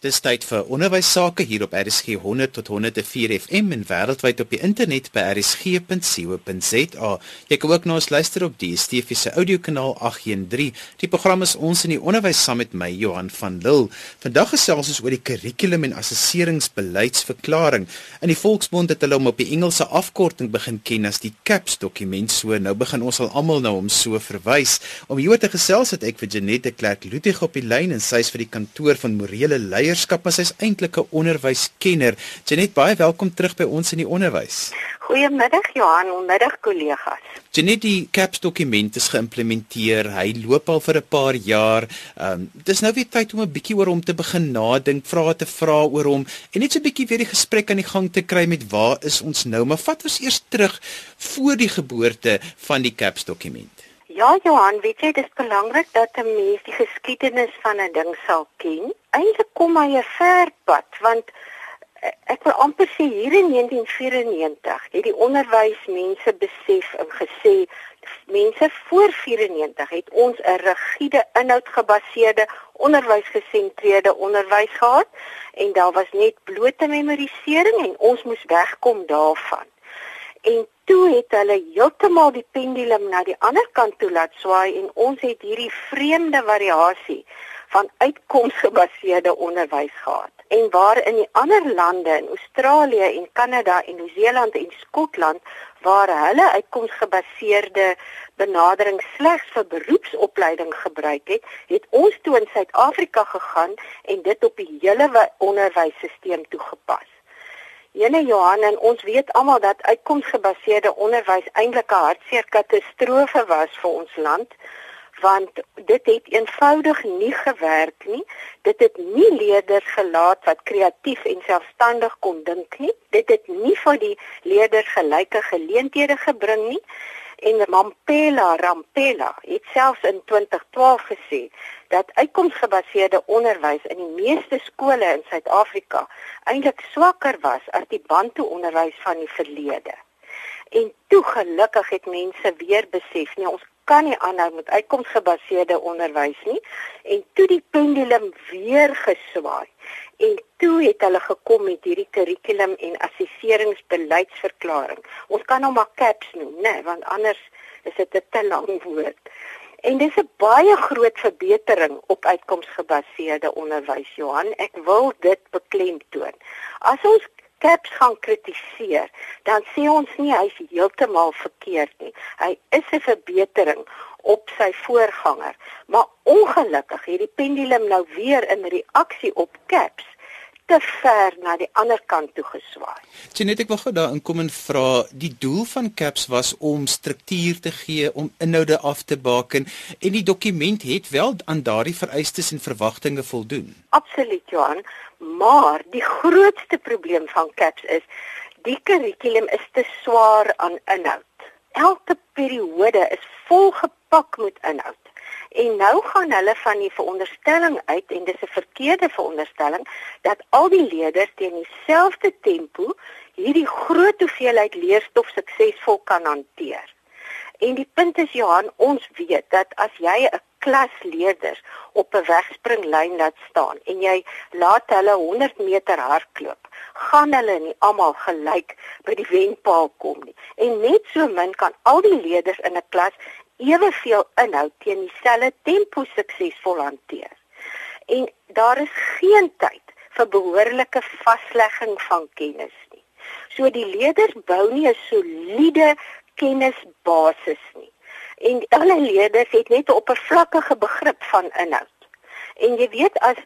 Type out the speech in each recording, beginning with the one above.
Dis tyd vir onderwys sake hier op RSG 100 tot 104 FM en wêreldwyd op die internet by rsg.co.za. Jy kan ook na ons luister op die DSTV se audiokanaal 813. Die program is ons in die onderwys saam met my Johan van Lille. Vandag gesels ons oor die kurrikulum en assesseringsbeleidsverklaring. In die Volksmond het hulle hom op die Engelse afkorting begin ken as die CAPS dokument. So nou begin ons al almal nou hom so verwys. Om hieroor te gesels het ek vir Janette Clerk Ludwig op die lyn en sy is vir die kantoor van morele leiers leierskap, maar sy's eintlik 'n onderwyskenner. Janet, baie welkom terug by ons in die onderwys. Goeiemiddag Johan, middag kollegas. Janet, die CAPS dokument is geïmplementeer. Hy loop al vir 'n paar jaar. Ehm um, dis nou weer tyd om 'n bietjie oor hom te begin nadink, vrae te vra oor hom en net so 'n bietjie weer die gesprek aan die gang te kry met waar is ons nou? Maar vat ons eers terug voor die geboorte van die CAPS dokument. Ja, Johan, weet jy, dit is belangrik dat 'n mens die geskiedenis van 'n ding sal ken. Eintlik kom hy 'n ver pad want eh, ek wil amper sê hier in 1994 het die onderwysmense besef en gesê mense voor 94 het ons 'n rigiede inhoudgebaseerde onderwysgesentreerde onderwys gehad en daar was net blote memorisering en ons moes wegkom daarvan. En toe het hulle heeltemal die pendulum na die ander kant toe laat swaai en ons het hierdie vreemde variasie van uitkomsgebaseerde onderwys gehad. En waar in die ander lande in Australië en Kanada en Nieu-Seeland en Skotland waar hulle uitkomsgebaseerde benadering slegs vir beroepsopleiding gebruik het, het ons toe in Suid-Afrika gegaan en dit op die hele onderwysstelsel toegepas. Jene Johan en ons weet almal dat uitkomsgebaseerde onderwys eintlik 'n hartseer katastrofe was vir ons land want dit het eenvoudig nie gewerk nie. Dit het nie leerders gelaat wat kreatief en selfstandig kon dink nie. Dit het nie vir die leerders gelyke geleenthede gebring nie. En Mampela Rampela het selfs in 2012 gesê dat uitkomsgebaseerde onderwys in die meeste skole in Suid-Afrika eintlik swakker was as die bantu onderwys van die verlede. En toe gelukkig het mense weer besef, nee, ons kan nie aanhou met uitkomsgebaseerde onderwys nie en toe die pendulum weer geswaai en toe het hulle gekom met hierdie kurrikulum en assesseringsbeleidsverklaring. Ons kan hom maar CAPS noem, né, nee, want anders is dit 'n te lang woord. En dis 'n baie groot verbetering op uitkomsgebaseerde onderwys, Johan. Ek wil dit beklemtoon. As ons CAPS gaan kritiseer, dan sê ons nie hy is heeltemal verkeerd nie. Hy is 'n verbetering op sy voorganger, maar ongelukkig het die pendulum nou weer in reaksie op CAPS te ver na die ander kant toe geswaai. Sien ek wil gou daarin kom en vra, die doel van CAPS was om struktuur te gee, om inhoude af te baken en die dokument het wel aan daardie vereistes en verwagtinge voldoen. Absoluut, Johan, maar die grootste probleem van CAPS is die kurrikulum is te swaar aan inhoud. Elke periode is volgepak met inhoud. En nou gaan hulle van die veronderstelling uit en dis 'n verkeerde veronderstelling dat al die leerders teen dieselfde tempo hierdie groot hoeveelheid leerstof suksesvol kan hanteer. En die punt is Johan, ons weet dat as jy 'n klas leerders op 'n wegspringlyn laat staan en jy laat hulle 100 meter hardloop, gaan hulle nie almal gelyk by die wenpaal kom nie. En net so min kan al die leerders in 'n klas eweveel inhoud teen dieselfde tempo suksesvol hanteer. En daar is geen tyd vir behoorlike vaslegging van kennis nie. So die leerders bou nie 'n soliede kennisbasis nie. En alle leerders het net 'n oppervlakkige begrip van inhoud. En jy weet as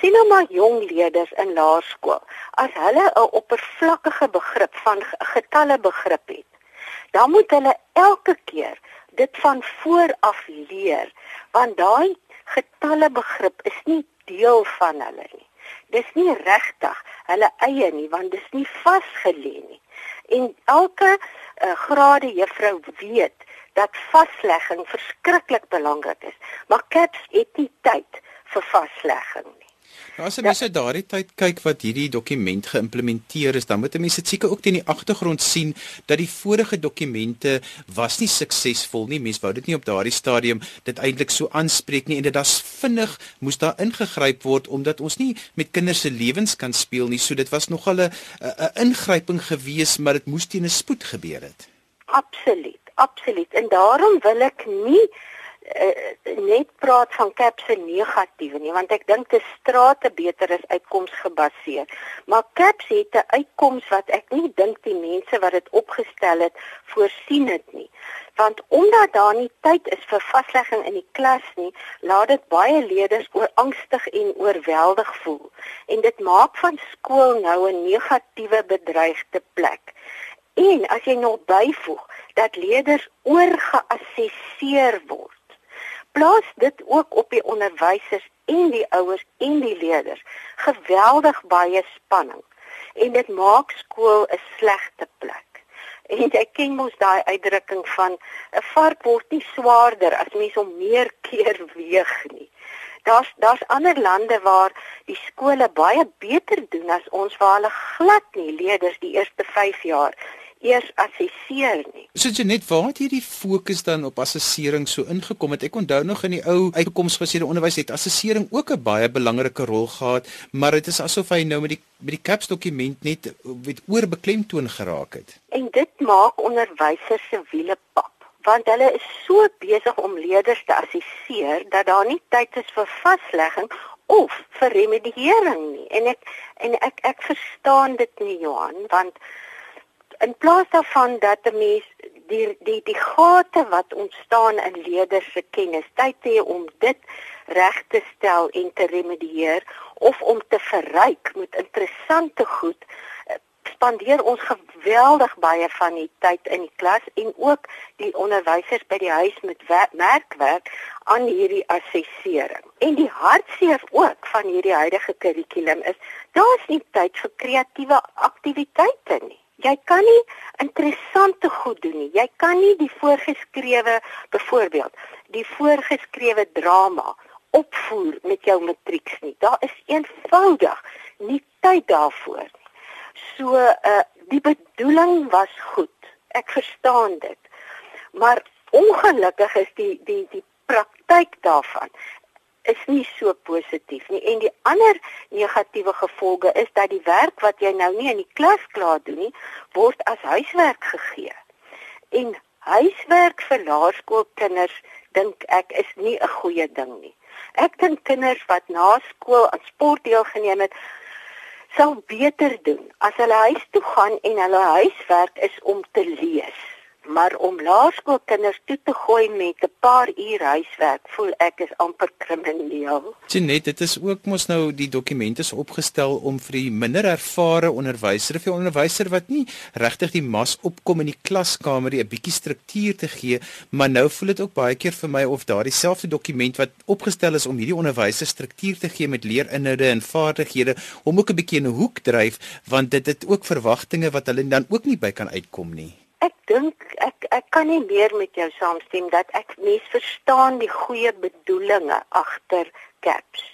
sien nou maar jong leerders in laerskool, as hulle 'n oppervlakkige begrip van getalle begrip het, dan moet hulle elke keer dit van voor af leer want daai getalle begrip is nie deel van hulle nie. Dis nie regtig hulle eie nie want dis nie vasgelê nie. En elke uh, grade juffrou weet dat vaslegging verskriklik belangrik is, maar CAPS het nie tyd vir vaslegging. Nou as jy mense ja. daardie tyd kyk wat hierdie dokument geïmplementeer is, dan moet mense seker ook teen die agtergrond sien dat die vorige dokumente was nie suksesvol nie. Mense wou dit nie op daardie stadium dit eintlik so aanspreek nie en dit das vinnig moes daar ingegryp word omdat ons nie met kinders se lewens kan speel nie. So dit was nogal 'n 'n ingryping gewees, maar dit moes teen 'n spoed gebeur het. Absoluut, absoluut. En daarom wil ek nie uh, net praat van caps se negatiewe nie want ek dink te strate beter is uitkomsgebaseer maar caps het 'n uitkoms wat ek nie dink die mense wat dit opgestel het voorsien het nie. Want omdat daar nie tyd is vir vaslegging in die klas nie laat dit baie leerders oor angstig en oorweldig voel. En dit maak van skool nou 'n negatiewe bedreigde plek. En as jy nog byvoeg dat leerders oorgeassesseer word plaas dit ook op die onderwysers en die ouers en die leerders geweldig baie spanning en dit maak skool 'n slegte plek. En jy ken mos daai uitdrukking van 'n vark word nie swaarder as mens hom meer keer weeg nie. Daar's daar's ander lande waar die skole baie beter doen as ons waar hulle glad nie leerders die eerste 5 jaar eers assesseer nie. So jy net waar het hierdie fokus dan op assessering so ingekom het? Ek onthou nog in die ou uitkomsgebaseerde onderwys het assessering ook 'n baie belangrike rol gehad, maar dit is asof hy nou met die met die CAPS dokument net weet oorbeklemtoon geraak het. En dit maak onderwysers se wiele pap want hulle is so besig om leerders te assesseer dat daar nie tyd is vir vaslegging of vir remediering nie. En ek en ek ek verstaan dit nie Johan, want in plaas daarvan dat 'n mens die die die gate wat ontstaan in leerders se kennis tyd hê om dit reg te stel en te remedieer of om te verryk met interessante goed eh, spandeer ons geweldig baie van die tyd in die klas en ook die onderwysers by die huis met merkwerk aan hierdie assessering. En die hartseer ook van hierdie huidige kurrikulum is daar's nie tyd vir kreatiewe aktiwiteite nie. Jy kan nie interessante goed doen nie. Jy kan nie die voorgeskrewe byvoorbeeld die voorgeskrewe drama opvoer met jou matrieks nie. Daar is eenvoudig nie tyd daarvoor nie. So uh die bedoeling was goed. Ek verstaan dit. Maar ongelukkig is die die die praktyk daarvan is nie so positief nie en die ander negatiewe gevolge is dat die werk wat jy nou nie in die klas klaar doen nie word as huiswerk gegee. En huiswerk vir laerskoolkinders dink ek is nie 'n goeie ding nie. Ek dink kinders wat na skool aan sport deelgeneem het sou beter doen as hulle huis toe gaan en hulle huiswerk is om te lees maar om laerskoolkinders toe te gooi met 'n paar uur huiswerk, voel ek is amper krimineel. Jenet, dit is ook mos nou die dokumente is opgestel om vir die minder ervare onderwyser of 'n onderwyser wat nie regtig die mas opkom in die klaskamer die 'n bietjie struktuur te gee, maar nou voel dit ook baie keer vir my of daardie selfde dokument wat opgestel is om hierdie onderwysers struktuur te gee met leerinhoude en vaardighede om ook 'n bietjie 'n hoek dryf want dit het ook verwagtinge wat hulle dan ook nie by kan uitkom nie. Ek dink ek ek kan nie meer met jou saamstem dat ek mens verstaan die goeie bedoelings agter caps.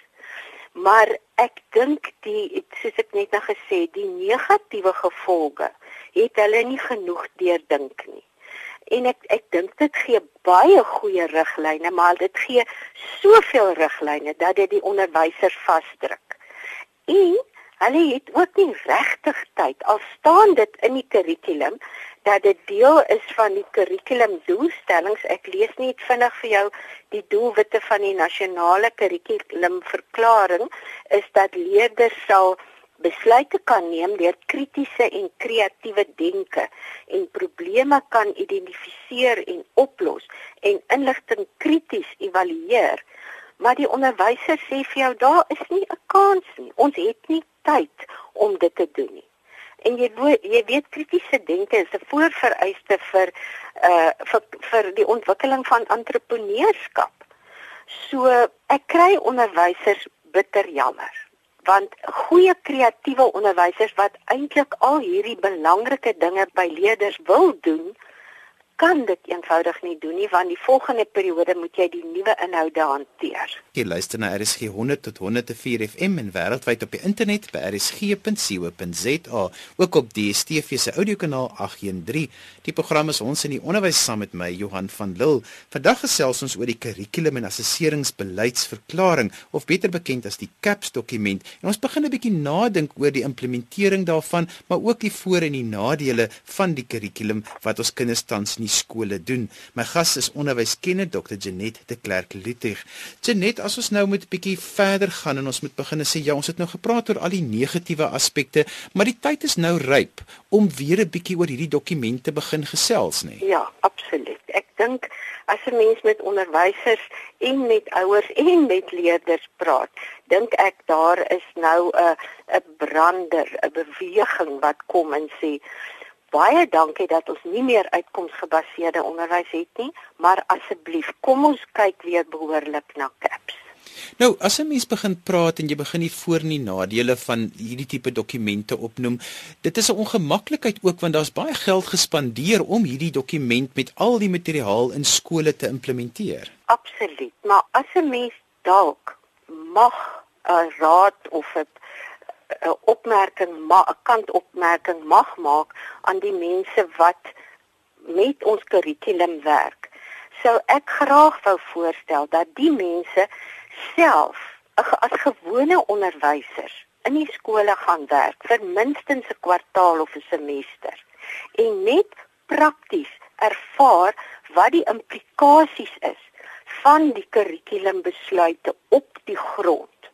Maar ek dink die soos ek net nou gesê, die negatiewe gevolge het hulle nie genoeg deurdink nie. En ek ek dink dit gee baie goeie riglyne, maar dit gee soveel riglyne dat dit die onderwysers vasdruk. En hulle het ook nie regtig tyd al staan dit in die kurrikulum dat dit deel is van die kurrikulumdoelstellings. Ek lees net vinnig vir jou die doelwitte van die nasionale kurrikulumverklaring is dat leerders sal besluite kan neem deur kritiese en kreatiewe denke en probleme kan identifiseer en oplos en inligting krities evalueer. Maar die onderwyser sê vir jou daar is nie 'n kans nie. Ons het nie tyd om dit te doen nie en jy jy weet kritiese denke is 'n voorvereiste vir uh vir vir die ontwikkeling van entrepreneurskap. So ek kry onderwysers bitter jammer want goeie kreatiewe onderwysers wat eintlik al hierdie belangrike dinge by leerders wil doen kan dit eenvoudig nie doen nie want die volgende periode moet jy die nuwe inhoude hanteer. Jy luister na RSG 100 tot 104 FM en wêreldwyd op die internet by rsg.co.za, ook op DStv se audiokanaal 813. Die program is ons in die onderwys saam met my Johan van Lille. Vandag gesels ons oor die kurrikulum en assesseringsbeleidsverklaring of beter bekend as die CAPS dokument. En ons begin 'n bietjie nadink oor die implementering daarvan, maar ook die voor en die nadele van die kurrikulum wat ons kinders tans in die skole doen. My gas is onderwyskenner Dr. Janet de Klerk Luther. Janet, as ons nou moet 'n bietjie verder gaan en ons moet begin sê ja, ons het nou gepraat oor al die negatiewe aspekte, maar die tyd is nou ryp om weer 'n bietjie oor hierdie dokumente begin gesels, nê? Nee? Ja, absoluut. Ek dink as 'n mens met onderwysers en met ouers en met leerders praat, dink ek daar is nou 'n 'n brander, 'n beweging wat kom en sê baie dankie dat ons nie meer uitkomsgebaseerde onderwys het nie, maar asseblief kom ons kyk weer behoorlik na CAPS. Nou, as 'n mens begin praat en jy begin die voor en die nadele van hierdie tipe dokumente opnoem, dit is 'n ongemaklikheid ook want daar's baie geld gespandeer om hierdie dokument met al die materiaal in skole te implementeer. Absoluut, maar as 'n mens dalk mag 'n raad of 'n 'n opmerking, 'n kantopmerking mag maak aan die mense wat met ons kurrikulum werk. Sou ek graag wou voorstel dat die mense self as gewone onderwysers in die skole gaan werk vir minstens 'n kwartaal of 'n semester en net prakties ervaar wat die implikasies is van die kurrikulumbesluite op die grond.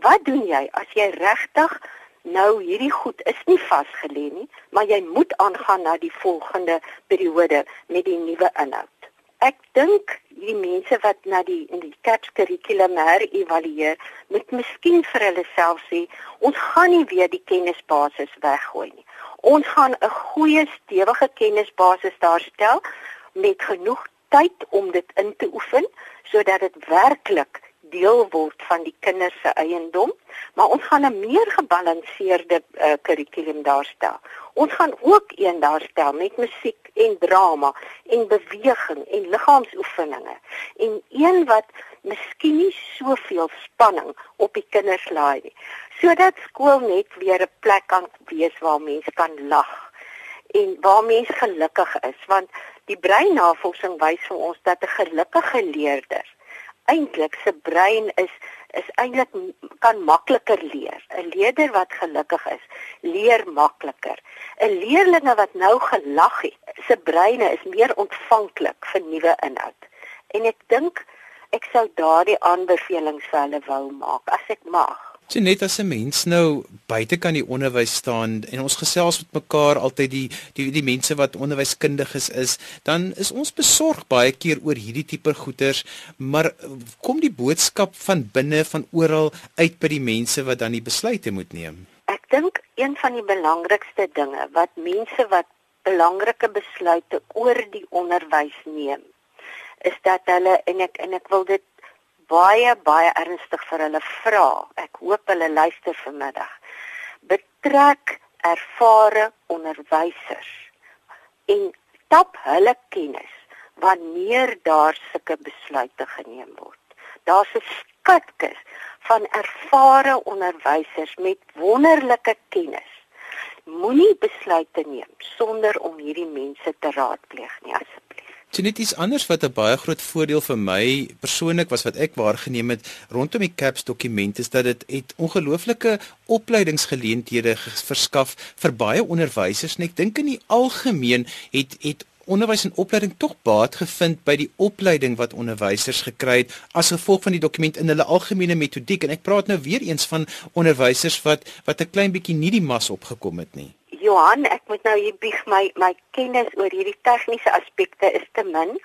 Wat doen jy as jy regtig nou hierdie goed is nie vasgelê nie, maar jy moet aangaan na die volgende periode met die nuwe inhoud. Ek dink die mense wat na die in die CAPS kurrikulum herëvalueer, moet miskien vir hulle self sê, ons gaan nie weer die kennisbasis weggooi nie. Ons gaan 'n goeie stewige kennisbasis daarstel met genoeg tyd om dit in te oefen sodat dit werklik deel word van die kinders se eiendom, maar ons gaan 'n meer gebalanseerde uh, kurrikulum daarstel. Ons gaan ook een daarstel met musiek en drama en beweging en liggaamsoefeninge en een wat miskien nie soveel spanning op die kinders laai nie, sodat skool net weer 'n plek kan wees waar mense kan lag en waar mense gelukkig is want die breinnavorsing wys vir ons dat 'n gelukkige leerder eintlik se brein is is eintlik kan makliker leer. 'n Leerder wat gelukkig is, leer makliker. 'n Leerlinge wat nou gelag het, se breine is meer ontvanklik vir nuwe inhoud. En ek dink ek sou daardie aanbevelings vir hulle wou maak as ek mag. Sien net as 'n mens nou buite kan die onderwys staan en ons gesels met mekaar altyd die die die mense wat onderwyskundiges is, dan is ons besorg baie keer oor hierdie tipe goeters, maar kom die boodskap van binne van oral uit by die mense wat dan die besluite moet neem. Ek dink een van die belangrikste dinge wat mense wat belangrike besluite oor die onderwys neem, is dat hulle en ek en ek wil dit baie baie ernstig vir hulle vra. Ek hoop hulle luister vanmiddag. Betrek ervare onderwysers en tap hulle kennis wanneer daar sulke besluite geneem word. Daar's 'n skatkis van ervare onderwysers met wonderlike kennis. Moenie besluite neem sonder om hierdie mense te raadpleeg nie asseblief. Dit is iets anders wat 'n baie groot voordeel vir my persoonlik was wat ek waargeneem het rondom die CAPS dokument is dat dit het ongelooflike opleidingsgeleenthede verskaf vir baie onderwysers en ek dink in die algemeen het het onderwys en opleiding tog baat gevind by die opleiding wat onderwysers gekry het as gevolg van die dokument in hulle algemene metodiek en ek praat nou weer eens van onderwysers wat wat 'n klein bietjie nie die mas opgekom het nie. Johan, ek moet nou hier bieg my my kennis oor hierdie tegniese aspekte is te min,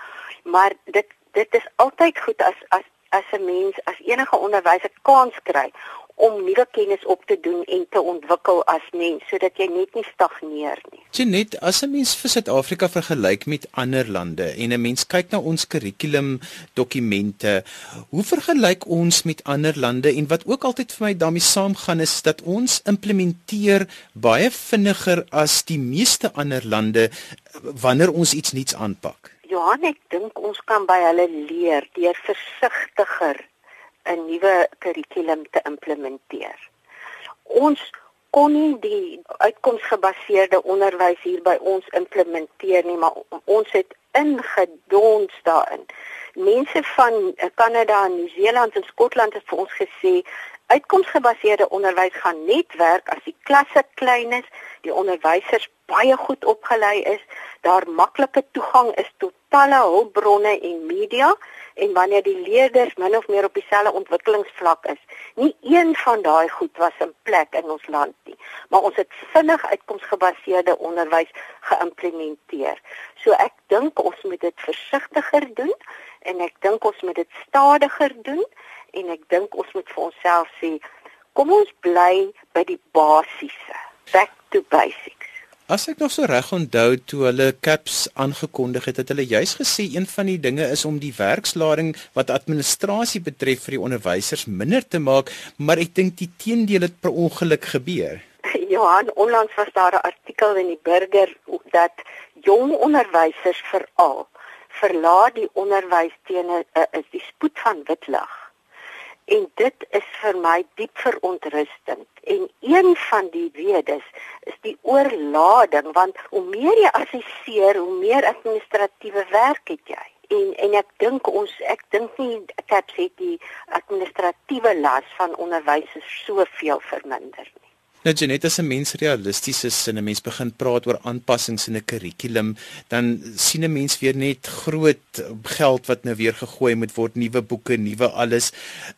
maar dit dit is altyd goed as as as 'n mens as enige onderwyser kans kry om nuwe kennis op te doen en te ontwikkel as mens sodat jy net nie stagneer nie. Jenet, as 'n mens vir Suid-Afrika vergelyk met ander lande en 'n mens kyk na ons kurrikulum dokumente, hoe vergelyk ons met ander lande en wat ook altyd vir my daarmee saamgaan is dat ons implementeer baie vinniger as die meeste ander lande wanneer ons iets nuuts aanpak. Johan, ek dink ons kan by hulle leer deur versigtiger 'n nuwe kurrikulum te implementeer. Ons kon nie die uitkomsgebaseerde onderwys hier by ons implementeer nie, maar ons het ingedons daarin. Mense van Kanada en Nieu-Seeland en Skotland het vir ons gesê uitkomsgebaseerde onderwys gaan net werk as die klasse klein is, die onderwysers baie goed opgelei is, daar maklike toegang is tot talle hulpbronne en media en wanneer die leerders min of meer op dieselfde ontwikkelingsvlak is. Nie een van daai goed was in plek in ons land nie, maar ons het vinnig uitkomsgebaseerde onderwys geïmplementeer. So ek dink ons moet dit versigtiger doen en ek dink ons moet dit stadiger doen en ek dink ons moet vir onsself sê kom ons bly by die basiese. Back to basics. As ek nog so reg onthou toe hulle CAPS aangekondig het, het hulle juis gesê een van die dinge is om die werkslading wat administrasie betref vir die onderwysers minder te maak, maar ek dink die teendeel het per ongeluk gebeur. Johan, onlangs was daar 'n artikel in die Burger dat jong onderwysers veral verlaat die onderwys teen 'n is die spoed van wit lig en dit is vir my diep verontrustend. En een van die redes is die oorlading want hoe meer jy assesseer hoe meer administratiewe werk het jy. En en ek dink ons ek dink nie ek het die administratiewe las van onderwysers soveel verminder nie Nou Janet, as 'n mens realisties is en 'n mens begin praat oor aanpassings in 'n kurrikulum, dan sien 'n mens weer net groot geld wat nou weer gegooi moet word, nuwe boeke, nuwe alles.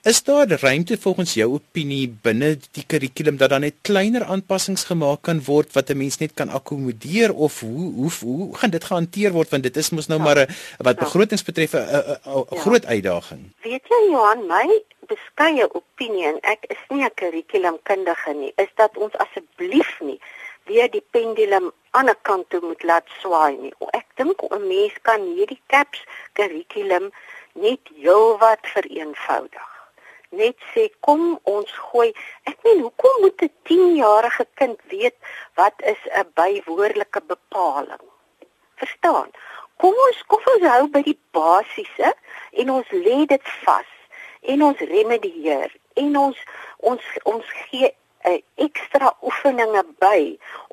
Is daar ruimte volgens jou opinie binne die kurrikulum dat dan net kleiner aanpassings gemaak kan word wat 'n mens net kan akkommodeer of hoe hoe hoe gaan dit gehanteer word want dit is mos nou ja. maar 'n wat ja. begrotings betref 'n ja. groot uitdaging. Weet jy Johan, my beskeie opinie en ek is nie 'n kurrikulumkundige nie, is dat ons asseblief nie weer die pendulum aan 'n kant toe moet laat swaai nie. Ek dink 'n mens kan hierdie CAPS kurrikulum net heelwat vereenvoudig. Net sê kom ons gooi. Ek meen hoekom moet 'n 10-jarige kind weet wat is 'n bywoordelike bepaling? Verstaan? Kom ons kom ons hou by die basiese en ons lê dit vas en ons remedieer en ons ons ons gee 'n uh, ekstra oefeninge by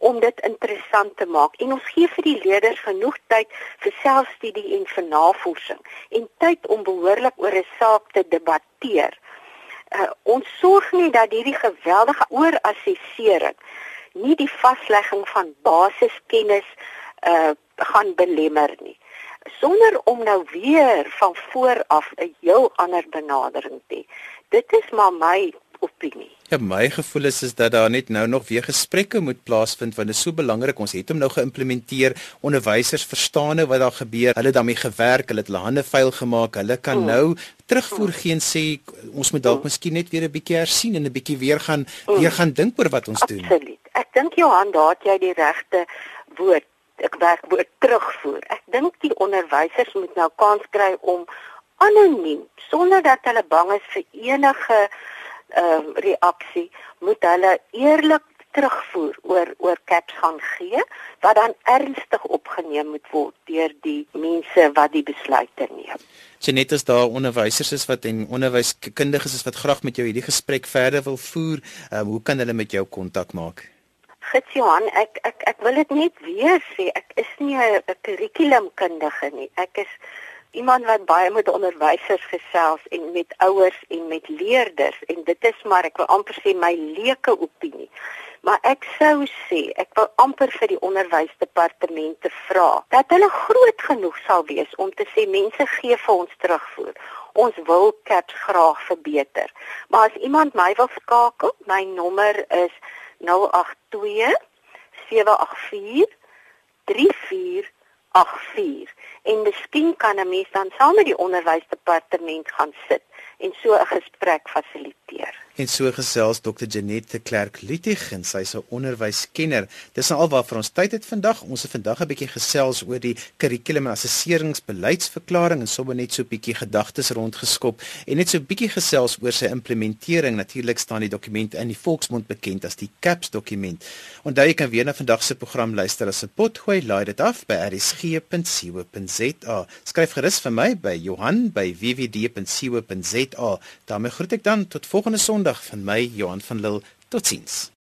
om dit interessant te maak en ons gee vir die leerders genoeg tyd vir selfstudie en vir navorsing en tyd om behoorlik oor 'n saak te debatteer. Uh, ons sorg nie dat hierdie geweldige oorassessering nie die vaslegging van basiskennis uh gaan belemmer nie sonder om nou weer van voor af 'n heel ander benadering te hê. Dit is maar my opinie. Ja, my gevoel is is dat daar net nou nog weer gesprekke moet plaasvind want dit is so belangrik. Ons het hom nou geïmplementeer. Onderwysers verstaan nou wat daar gebeur. Hulle het daarmee gewerk, hulle het hulle hande vuil gemaak. Hulle kan mm. nou terugvoer mm. gee en sê ons moet dalk mm. miskien net weer 'n bietjie hersien en 'n bietjie weer gaan mm. weer gaan dink oor wat ons Absoluut. doen. Absoluut. Ek dink Johan, daar het jy die regte woord ek werk moet terugvoer. Ek dink die onderwysers moet nou kans kry om anoniem sonder dat hulle bang is vir enige ehm uh, reaksie, moet hulle eerlik terugvoer oor oor caps gaan gee wat dan ernstig opgeneem moet word deur die mense wat die besluite neem. Genet is daar onderwysers is wat en onderwyskundiges is wat graag met jou hierdie gesprek verder wil voer. Um, hoe kan hulle met jou kontak maak? Gits Johan, ek ek ek wil dit net weer sê, ek is nie 'n kurrikulumkundige nie. Ek is iemand wat baie met onderwysers gesels en met ouers en met leerders en dit is maar ek wil amper sê my leuke opinie. Maar ek sou sê, ek wil amper vir die onderwysdepartemente vra dat hulle groot genoeg sal wees om te sê mense gee vir ons terugvoer. Ons wil CAPS graag verbeter. Maar as iemand my wil skakel, my nommer is 082 082 784 3484 en miskien kan 'n mens dan saam met die onderwysdepartement gaan sit en so 'n gesprek fasiliteer. En so gesels Dr. Janette Clerk Lutig en sy is 'n onderwyskenner. Dis nou alwaar vir ons tyd het vandag. Ons het vandag 'n bietjie gesels oor die kurrikulum en assesseringsbeleidsverklaring en sommer net so 'n bietjie gedagtes rondgeskop en net so 'n bietjie gesels oor sy implementering. Natuurlik staan die dokument in die volksmond bekend as die CAPS dokument. Onthou jy kan weer na vandag se program luister as 'n potgooi. Laai dit af by rsg.co.za. Skryf gerus vir my by Johan by wwd.co.za. daarmee groet ek dan tot volgende Sondag van my Johan van Lille. Totsiens.